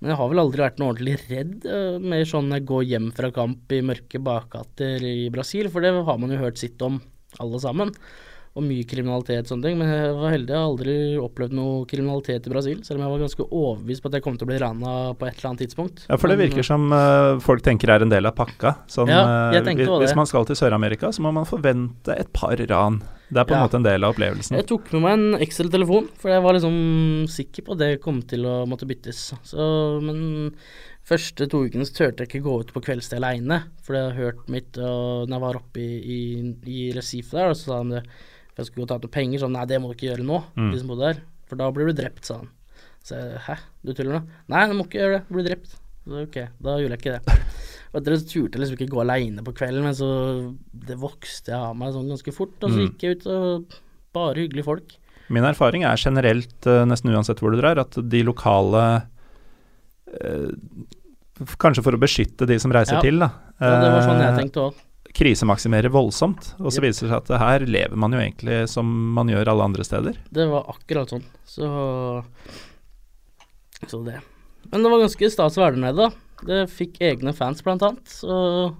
men jeg har vel aldri vært noe ordentlig redd. eh, Mer sånn jeg går hjem fra kamp i mørke bakgater i Brasil, for det har man jo hørt sitt om, alle sammen. Og mye kriminalitet og sånne ting. Men jeg var heldig, jeg har aldri opplevd noe kriminalitet i Brasil. Selv om jeg var ganske overbevist på at jeg kom til å bli rana på et eller annet tidspunkt. Ja, for det virker som uh, folk tenker er en del av pakka. Sånn, Ja, eh, hvis, det. hvis man skal til Sør-Amerika, så må man forvente et par ran. Det er på en Ja. måte en del av opplevelsen. Jeg tok med meg en Excel-telefon, for jeg var liksom sikker på at det kom til å måtte byttes. Så, men første to ukene så turte jeg ikke gå ut på kveldstid aleine, for jeg hadde hørt mitt og når jeg var oppe i, i, i Recife der, så sa de det for jeg skulle gå og ta noe penger, sånn nei, det må du ikke gjøre nå, Mm. de som bodde der, for da blir du drept, sa han. Så jeg, hæ, du tuller nå? Nei, du må ikke gjøre det, du blir drept. Så ok, da gjorde jeg ikke det. Og etter det så turte jeg liksom ikke gå aleine på kvelden, men så det vokste jeg av meg sånn ganske fort, og så Mm. gikk jeg ut og bare hyggelige folk. Min erfaring er generelt, eh, nesten uansett hvor du drar, at de lokale eh, Kanskje for å beskytte de som reiser Ja. til, da. Ja, det var sånn jeg eh, tenkte òg. Krisemaksimerer voldsomt. Og så viser det seg at her lever man jo egentlig som man gjør alle andre steder. Det var akkurat sånn. Så Så det. Men det var ganske stas å være der nede, da. Det fikk egne fans, blant annet. Så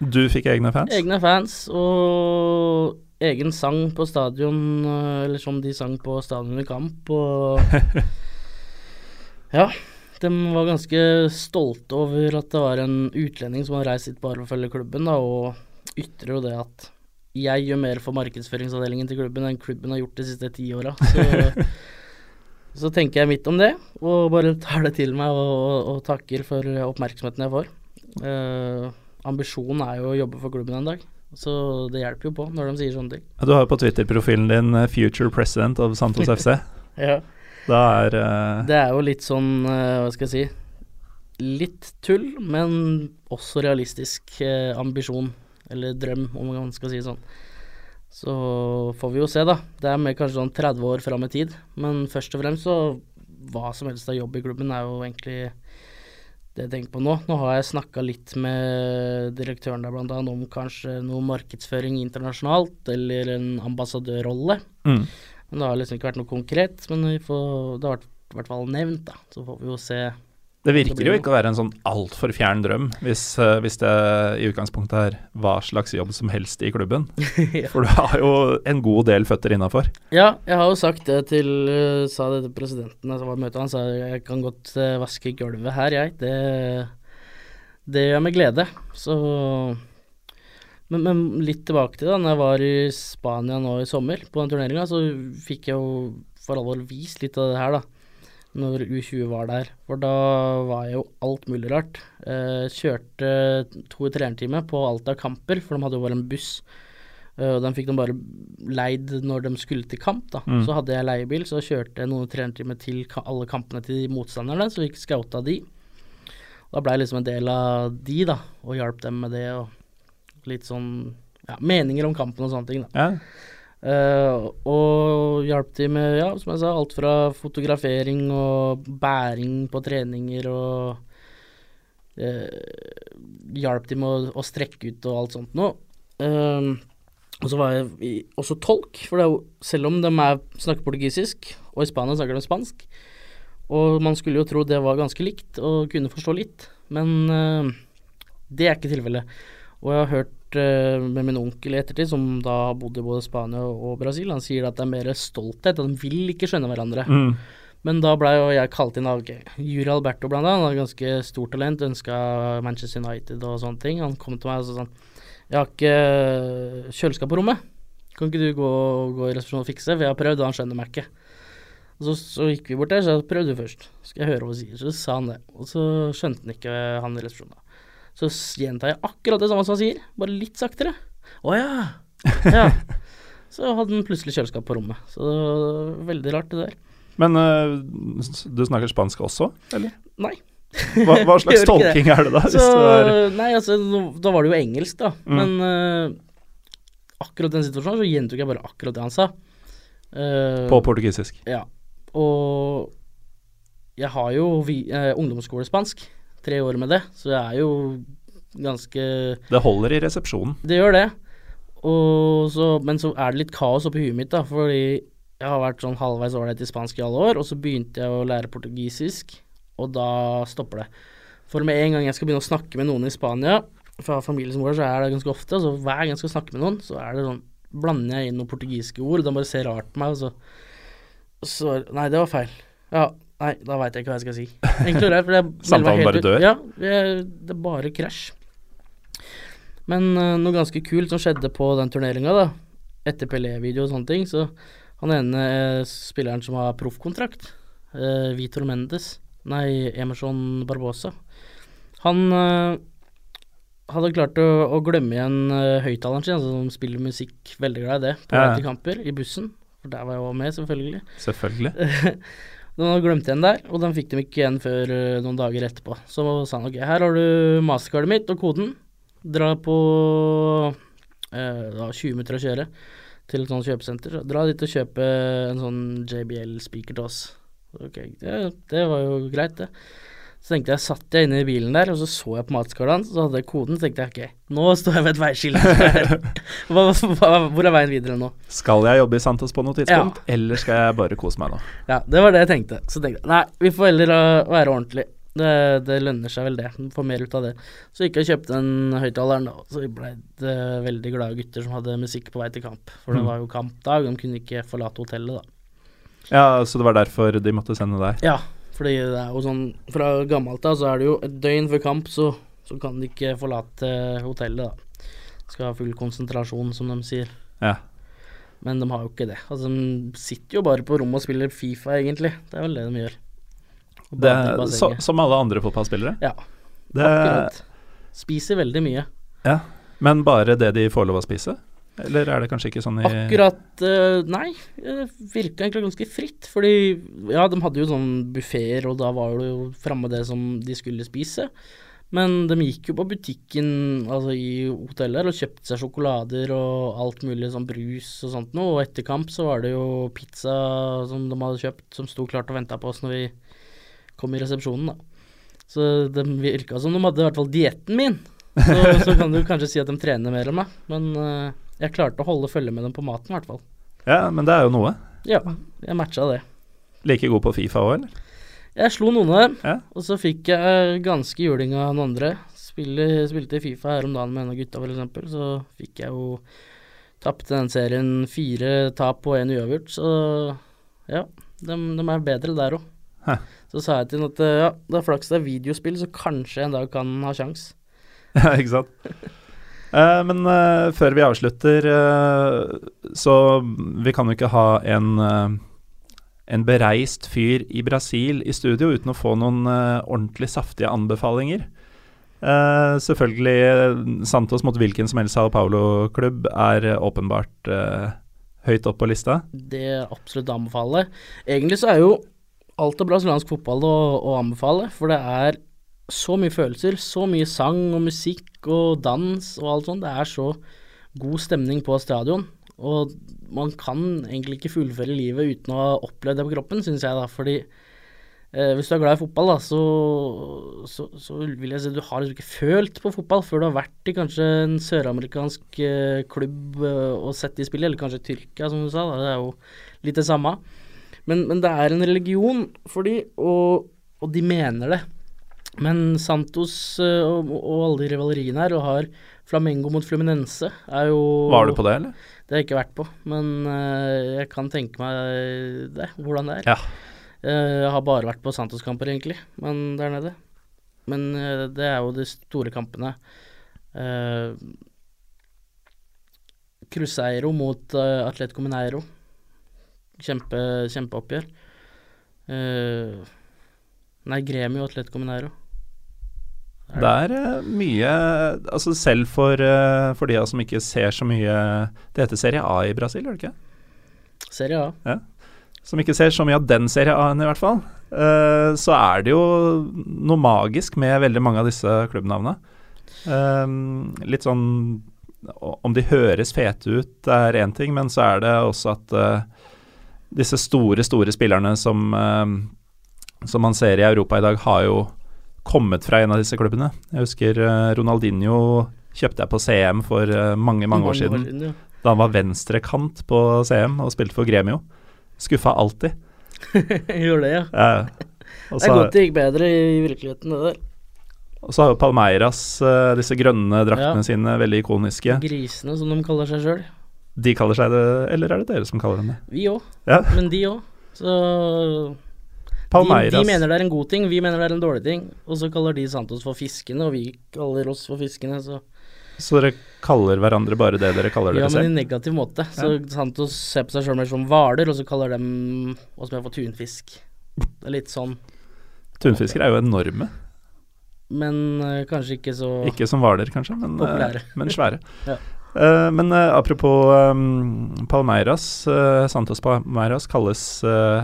Du fikk egne fans? egne fans og egen sang på stadion, eh, eller som de sang på stadion i kamp, og Ja. De var ganske stolte over at det var en utlending som hadde reist hit bare for å følge klubben, da, og ytrer jo det at jeg gjør mer for markedsføringsavdelingen til klubben enn klubben har gjort de siste ti åra. Så, så tenker jeg midt om det, og bare tar det til meg og, og, og takker for oppmerksomheten jeg får. Uh, ambisjonen er jo å jobbe for klubben en dag, så det hjelper jo på når de sier sånne ting. Du har jo på Twitter-profilen din eh, 'Future President of Santos FC'. Ja. Er uh... Det er jo litt sånn, uh, hva skal jeg si Litt tull, men også realistisk ambisjon, eller drøm, om man skal si det sånn. Så får vi jo se, da. Det er mer kanskje sånn 30 år fram i tid. Men først og fremst så Hva som helst av jobb i klubben er jo egentlig det jeg tenker på nå. Nå har jeg snakka litt med direktøren der annet om kanskje noe markedsføring internasjonalt, eller en ambassadørrolle. mm. Men det har liksom ikke vært noe konkret, men vi får, det har vært i hvert fall nevnt, da. Så får vi jo se Det virker jo ikke å være en sånn altfor fjern drøm, hvis, eh, hvis det i utgangspunktet er hva slags jobb som helst i klubben. Ja. For du har jo en god del føtter innafor. Ja, jeg har jo sagt det til uh, Sa det til presidenten som var i møtet. Han sa jeg kan godt uh, vaske gulvet her, jeg. Det, det gjør jeg med glede. Så men, men litt tilbake til da når jeg var i Spania nå i sommer, på den turneringa, så fikk jeg jo for alvor vist litt av det her, da. Når U20 var der. For da var jeg jo alt mulig rart. Eh, kjørte to i trenerteamet på alt av kamper, for de hadde jo bare en buss. Eh, og den fikk de bare leid når de skulle til kamp, da. Mm. Så hadde jeg leiebil, så kjørte jeg noen trenertimer til alle kampene til motstanderne, så vi fikk scouta de. Da blei jeg liksom en del av de, da, og hjalp dem med det, og litt sånn ja, meninger om kampen og sånne ting, da. Ja. Eh, og hjalp de med, ja, som jeg sa, alt fra fotografering og bæring på treninger og uh, Hjalp de med å, å strekke ut og alt sånt noe. Uh, og så var jeg også tolk, for jo, selv om de er, snakker portugisisk, og i Spania snakker de spansk, og man skulle jo tro det var ganske likt og kunne forstå litt, men eh, det er ikke tilfellet. Og jeg har hørt eh, med min onkel i ettertid, som da har bodd i både Spania og Brasil, han sier at det er mer stolthet, at de vil ikke skjønne hverandre. Mm. Men da blei jo jeg kalt inn av Juri Alberto, blant annet. Han har ganske stort talent, ønska Manchester United og sånne ting. Han kom til meg og sa sånn Jeg har ikke kjøleskap på rommet. Kan ikke du gå, gå i resepsjonen og fikse? For jeg har prøvd, og han skjønner meg ikke. Så, så gikk vi bort der, så jeg prøvde du først. Skal jeg høre hva du sier? Så sa han det. Og så skjønte han ikke han i resepsjonen. Så gjentar jeg akkurat det samme som han sier, bare litt saktere. Å ja. ja. Så hadde han plutselig kjøleskap på rommet. Så det var veldig rart, det der. Men uh, du snakker spansk også, eller? Nei. Hva, hva slags det. tolking er det da? Hvis Så, du er, nei, altså, da var det jo engelsk, da. Mm. Men uh, akkurat den situasjonen så gjentok jeg bare akkurat det han sa. Uh, på portugisisk. Ja. Og jeg har jo vi, eh, ungdomsskolespansk. Tre år med det, så jeg er jo ganske Det holder i resepsjonen. Det gjør det. Og så, men så er det litt kaos oppi huet mitt, da, fordi jeg har vært sånn halvveis ålreit i spansk i alle år, og så begynte jeg å lære portugisisk, og da stopper det. For med en gang jeg skal begynne å snakke med noen i Spania, fra familie som går der, så er det ganske ofte, så hver gang jeg skal snakke med noen, så er det sånn blander jeg inn noen portugiske ord, og de bare ser rart på meg, og så, så Nei, det var feil. Ja, nei, da veit jeg ikke hva jeg skal si. Enkelt og greit. for Samtalen bare dør? Ja, det er bare krasj. Men uh, noe ganske kult som skjedde på den turneringa, da, etter Pelé-video og sånne ting, så han ene eh, spilleren som har proffkontrakt, uh, Vitor Mendes, nei, Emerson Barbosa, han hadde klart å, å glemme igjen uh, høyttaleren sin, altså som spiller musikk, veldig glad i det, på Ja, kamper, i bussen. For der var jeg også med, selvfølgelig. Selvfølgelig. Den hadde glemt igjen der, og den fikk de ikke igjen før eh, noen dager etterpå. Så sa han ok, her har du mastercardet mitt og koden. Dra på eh, da 20 minutter å kjøre til et sånt kjøpesenter. Dra dit og kjøpe en sånn JBL-speaker til oss. Ok, det, det var jo greit, det. Så tenkte jeg, satt jeg inne i bilen der, og så så jeg på matskalaen, så hadde jeg koden, så tenkte jeg ok, nå står jeg ved et veiskille. hvor er veien videre nå? Skal jeg jobbe i Santos på noe tidspunkt, eller skal jeg bare kose meg nå? Ja, det var det jeg tenkte. Så tenkte jeg nei, vi får heller være ordentlig. Det, det lønner seg vel det. Får mer ut av det. Så gikk jeg og kjøpte den høyttaleren, da. Så ble det veldig glade gutter som hadde musikk på vei til kamp. For det Mm. var jo kampdag, de kunne ikke forlate hotellet, da. Ja, så det var derfor de måtte sende deg? Ja, fordi det er jo sånn Fra gammelt av så er det jo et døgn før kamp, så, så kan de ikke forlate hotellet, da. Skal ha full konsentrasjon, som de sier. Ja. Men de har jo ikke det. Altså, de sitter jo bare på rommet og spiller Fifa, egentlig. Det er vel det de gjør. Det, så, som alle andre fotballspillere? Ja, Det, akkurat. Spiser veldig mye. ja. Men bare det de får lov å spise? Eller er det kanskje ikke sånn i Akkurat eh, Nei, det virka egentlig ganske fritt. Fordi ja, de hadde jo sånn buffeer, og da var det jo framme det som de skulle spise. Men de gikk jo på butikken altså i hotellet og kjøpte seg sjokolader og alt mulig sånn brus og sånt noe. Og etter kamp så var det jo pizza som de hadde kjøpt, som sto klart og venta på oss når vi kom i resepsjonen, da. Så det virka som de hadde i hvert fall dietten min. Så, så kan du kanskje si at de trener mer enn meg, men eh, jeg klarte å holde følge med dem på maten, i hvert fall. Ja, men det er jo noe. Ja, jeg matcha det. Like god på Fifa òg, eller? Jeg slo noen av dem, Ja. og så fikk jeg ganske juling av noen andre. Spille, spilte Fifa her om dagen med en av gutta, f.eks., så fikk jeg jo Tapte den serien fire tap og én uavgjort, så ja, de, er bedre der òg. Så sa jeg til ham at eh, ja, det er flaks det er videospill, så kanskje en dag kan ha sjans. Ja, ikke sant. Eh, men eh, før vi avslutter, eh, så vi kan jo ikke ha en en bereist fyr i Brasil i studio uten å få noen ordentlig saftige anbefalinger. Selvfølgelig, Santos mot hvilken som helst Sao Paulo-klubb er åpenbart høyt opp på lista. Det absolutt anbefaler. Egentlig så er jo alt av brasiliansk fotball å, å anbefale, for det er så mye følelser, så mye sang og musikk og dans og alt sånt. Det er så god stemning på stadion, og man kan egentlig ikke fullføre livet uten å ha opplevd det på kroppen, syns jeg, da. Fordi eh, hvis du er glad i fotball, da, så, så, så vil jeg si du har liksom ikke følt på fotball før du har vært i kanskje en søramerikansk eh, klubb eh, og sett de spille, eller kanskje Tyrkia, som du sa. Da. Det er jo litt det samme. Men, men det er en religion for de, og, og de mener det. Men Santos eh, og, og alle de rivaleriene her, og har Flamengo mot Fluminense, er jo Var du på det, eller? Det har jeg ikke vært på, men uh, jeg kan tenke meg det, hvordan det er. Ja. Uh, jeg har bare vært på Santos-kamper, egentlig, men der nede. Men uh, det er jo de store kampene. Uh, Cruzeiro mot uh, Atletico Mineiro. Kjempe, kjempeoppgjør. Nei, Gremio Atletico Mineiro. Det er eh, mye Altså selv for, eh, for de som ikke ser så mye Det heter Serie A i Brasil, gjør det ikke? Serie A. Som ikke ser så mye av den Serie A-en, i hvert fall. eh, så er det jo noe magisk med veldig mange av disse klubbnavnene. Litt sånn Om de høres fete ut, er én ting, men så er det også at disse store, store spillerne som, som man ser i Europa i dag, har jo kommet fra en av disse klubbene. Jeg husker eh, Ronaldinho kjøpte jeg på CM for eh, mange, mange år siden. ja. Da han var venstrekant på CM og spilte for Gremio. Skuffa alltid. Gjorde det, ja. Ja. Og Det er godt det gikk bedre i virkeligheten, det der. og så har jo Palmeiras eh, disse grønne draktene Ja. sine, veldig ikoniske. Grisene, som de kaller seg sjøl. De kaller seg det, eller er det dere som kaller dem det? Vi òg, Ja. men de òg. Så Palmeiras. de mener det er en god ting, vi mener det er en dårlig ting. Og så kaller de Santos for fiskene, og vi kaller oss for fiskene. Så Så dere kaller hverandre bare det dere kaller dere selv? ja, men i negativ måte. Så Santos ser på seg sjøl mer som hvaler, og så kaller dem oss mer for tunfisk. Det er litt sånn, Tunfisker er jo enorme. men eh, kanskje ikke så Ikke som hvaler, kanskje, men, eh, men svære. Ja. Uh, men uh, apropos um, Palmeiras, Uh, Santos Palmeiras kalles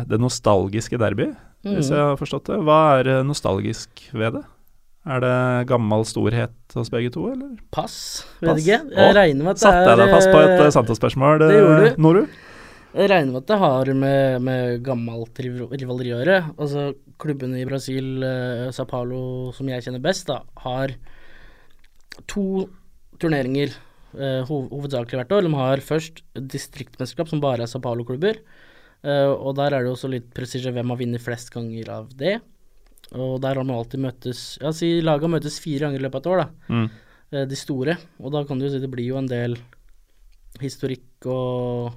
det nostalgiske derby, hvis Mhm. jeg har forstått det. Hva er eh, nostalgisk ved det? Er det gammel storhet hos begge to, eller? Pass, Pass. vet ikke. Jeg Jeg regner med at det Satte jeg deg fast på et eh, uh, Santos-spørsmål, det. Noru? Jeg regner med at det har med, med gammelt riv- rivaleri å gjøre. Altså, klubbene i Brasil, eh, Sao Paulo, som jeg kjenner best, da, har to turneringer eh, hovedsakelig hvert år. De har først distriktmesterskap, som bare er Sao Paulo-klubber. Eh, og der er det også litt presisje hvem har vunnet flest ganger av det. Og der har man alltid møttes Ja, si laga møtes fire ganger i løpet av et år, da. Mm. Uh, de store. Og da kan du jo si det blir jo en del historikk og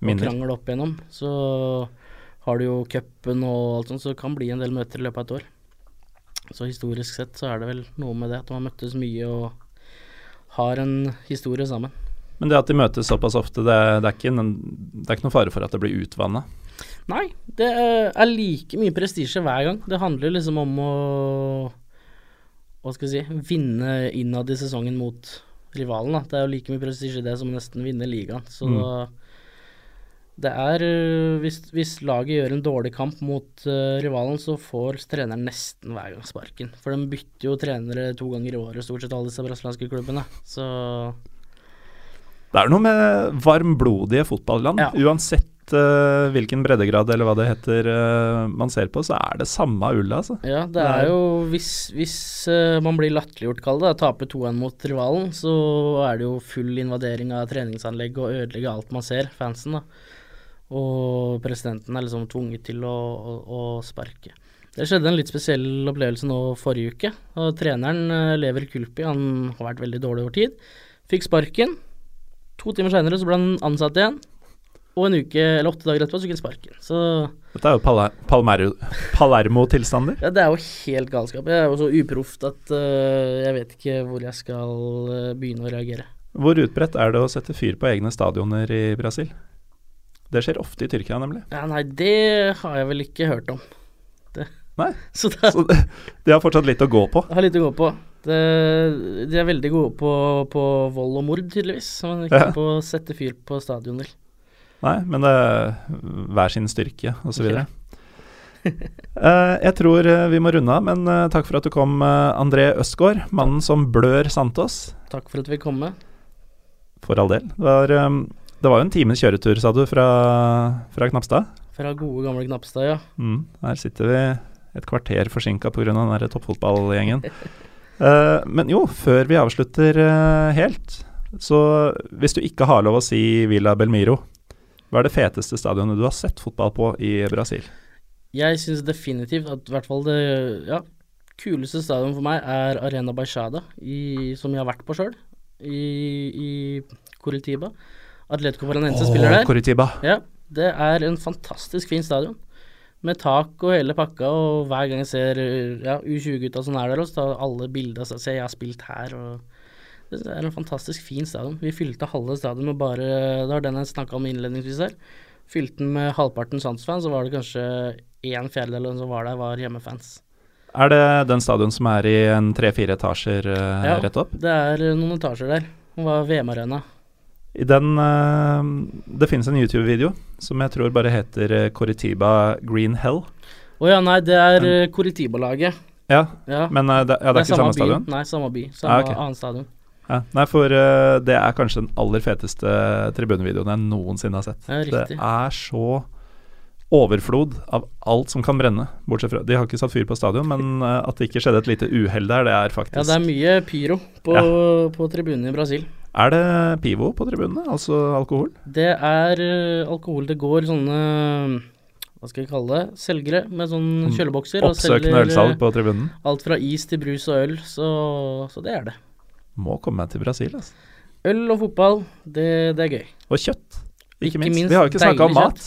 og krangel opp igjennom. Så har du jo cupen og alt sånt, så det kan bli en del møter i løpet av et år. Så historisk sett så er det vel noe med det at man møttes mye og har en historie sammen. Men det at de møtes såpass ofte, det, det, er, ikke en, det er ikke noen fare for at det blir utvanna? Nei, det er like mye prestisje hver gang. Det handler liksom om å hva skal vi si, vinne innad i sesongen mot rivalen. Da. Det er jo like mye prestisje i det som nesten vinne ligaen. Så Mm. det er øh, hvis, hvis laget gjør en dårlig kamp mot uh, rivalen, så får treneren nesten hver gang sparken. For de bytter jo trenere to ganger i året, stort sett alle disse brasilianske klubbene. Så Det er noe med varmblodige fotballand. Ja. Uansett uh, hvilken breddegrad eller hva det heter uh, man ser på, så er det samme ulla, altså. Ja, det er jo Hvis, hvis uh, man blir latterliggjort, kall det, taper 2-1 mot rivalen, så er det jo full invadering av treningsanlegg og ødelegge alt man ser, fansen, da. Og presidenten er liksom tvunget til å, å, å sparke. Det skjedde en litt spesiell opplevelse nå forrige uke. Og treneren, Lever Kulpi, han har vært veldig dårlig over tid. Fikk sparken. To timer seinere så ble han ansatt igjen. Og en uke, eller åtte dager etterpå, så fikk han sparken. Så Dette er jo Palermo-tilstander. ja, det er jo helt galskap. Jeg er jo så uproft at uh, jeg vet ikke hvor jeg skal eh, begynne å reagere. Hvor utbredt er det å sette fyr på egne stadioner i Brasil? Det skjer ofte i Tyrkia, nemlig. Ja, nei, det har jeg vel ikke hørt om. Det. Nei. Så det Så det- de har fortsatt litt å gå på. Jeg har litt å gå på. Det, de er veldig gode på, på vold og mord, tydeligvis. Men ikke Ja. på å sette fyr på stadioner. Nei, men det er hver sin styrke, osv. videre Eh, jeg tror eh, vi må runde av, men eh, takk for at du kom, eh, André Østgaard. Mannen som blør Santos. Takk for at vi kom med. For all del. Det var, eh, det var jo en times kjøretur, sa du, fra, fra Knapstad. Fra gode, gamle Knapstad, ja. Mm, her sitter vi et kvarter forsinka pga. den toppfotballgjengen. Eh, men jo, før vi avslutter eh, helt, så hvis du ikke har lov å si Villa Belmiro, hva er det feteste stadionet du har sett fotball på i Brasil? Jeg syns definitivt at i hvert fall det ja, kuleste stadionet for meg er Arena Baixada, i, som jeg har vært på sjøl, i, i Coritiba. Atletico Paranense spiller der. Coritiba. Ja, det er en fantastisk fin stadion. Med tak og hele pakka, og hver gang jeg ser ja, U20-gutta som er der, så tar alle bilder og ser jeg har spilt her. og Det er en fantastisk fin stadion. Vi fylte halve stadion med bare Det var den jeg snakka om innledningsvis her. Fylte den med halvparten Sands-fans, så var det kanskje en fjerdedel av som var der, var hjemmefans. Er det den stadion som er i en tre-fire etasjer eh, Ja. rett opp? Det er noen etasjer der. Det var VM-arena. I den uh, Det finnes en YouTube-video som jeg tror bare heter eh, Coritiba Green Hell. Å ja, nei, det er uh, Curitiba-laget. Ja, Ja. men uh, det, ja, det er ikke samme samme stadion? Nei, samme by. Samme Ah, okay. annen stadion. Ja. Nei, for uh, det er kanskje den aller feteste tribunevideoen jeg noensinne har sett. Ja, det er så overflod av alt som kan brenne, bortsett fra De har ikke satt fyr på stadion, men eh, at det ikke skjedde et lite uhell der, det er faktisk Ja, det er mye pyro på, på tribunen i Brasil. Er det Pivo på tribunene, altså alkohol? Det er eh, alkohol det går sånne Hva skal jeg kalle det? Selgere med sånn Sånn kjølebokser. Oppsøkende ølsalg eh, på tribunen? Alt fra is til brus og øl, så, så det er det. Må komme meg til Brasil, altså. Øl og fotball, det, det er gøy. Og kjøtt, ikke, Ikke minst. minst Vi har jo ikke snakka om mat.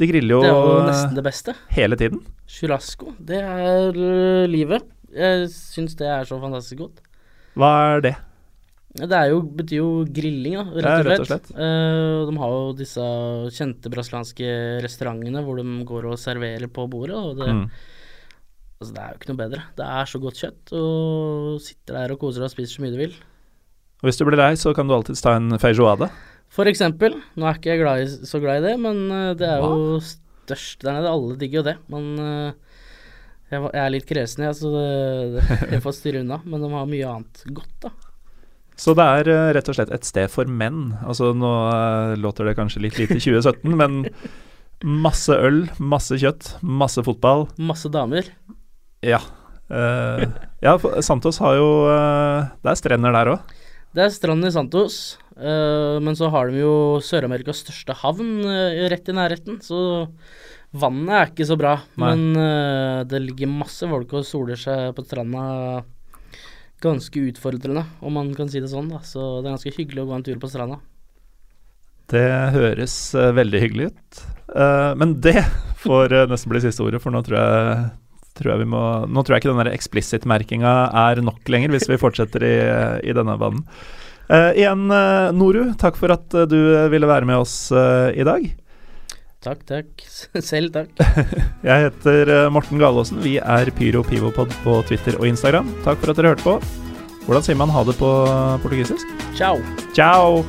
De griller jo, Det er jo eh, nesten det beste. hele tiden. Churrasco, det er eh, livet. Jeg syns det er så fantastisk godt. Hva er det? Ja, Det er jo, betyr jo grilling, da, rett Ja, og slett. rett og slett. Uh, de har jo disse kjente brasilianske restaurantene hvor de går og serverer på bordet. Og det, Mm. altså, det er jo ikke noe bedre. Det er så godt kjøtt, og sitter der og koser deg og spiser så mye du vil. Og hvis du blir lei, så kan du alltids ta en feijoade. For eksempel, nå er ikke jeg glad i, så glad i det, men eh, det er jo størst der nede. Alle digger jo det. Men uh, jeg, jeg er litt kresen, jeg, så det, det, jeg får styre unna. Men de har mye annet godt, da. Så det er uh, rett og slett et sted for menn. Altså nå uh, låter det kanskje litt lite i 2017, men masse øl, masse kjøtt, masse fotball. Masse damer. Ja. Uh, ja, Santos har jo Det er strender der òg. Det er stranden i Santos, men så har de jo Sør-Amerikas største havn rett i nærheten, så vannet er ikke så bra. Nei. Men det ligger masse folk og soler seg på stranda. Ganske utfordrende, om man kan si det sånn. da Så det er ganske hyggelig å gå en tur på stranda. Det høres uh, veldig hyggelig ut. Uh, men det får uh, nesten bli siste ordet, for nå tror jeg, tror jeg vi må Nå tror jeg ikke den explicit-merkinga er nok lenger, hvis vi fortsetter i, i denne banen. Igjen, Noru, takk for at du ville være med oss i dag. Takk, takk. Selv takk. Jeg heter eh, Morten Galaasen. Vi er Pyro Pivopod på Twitter og Instagram. Takk for at dere hørte på. Hvordan sier man ha det på portugisisk? Ciao. Ciao!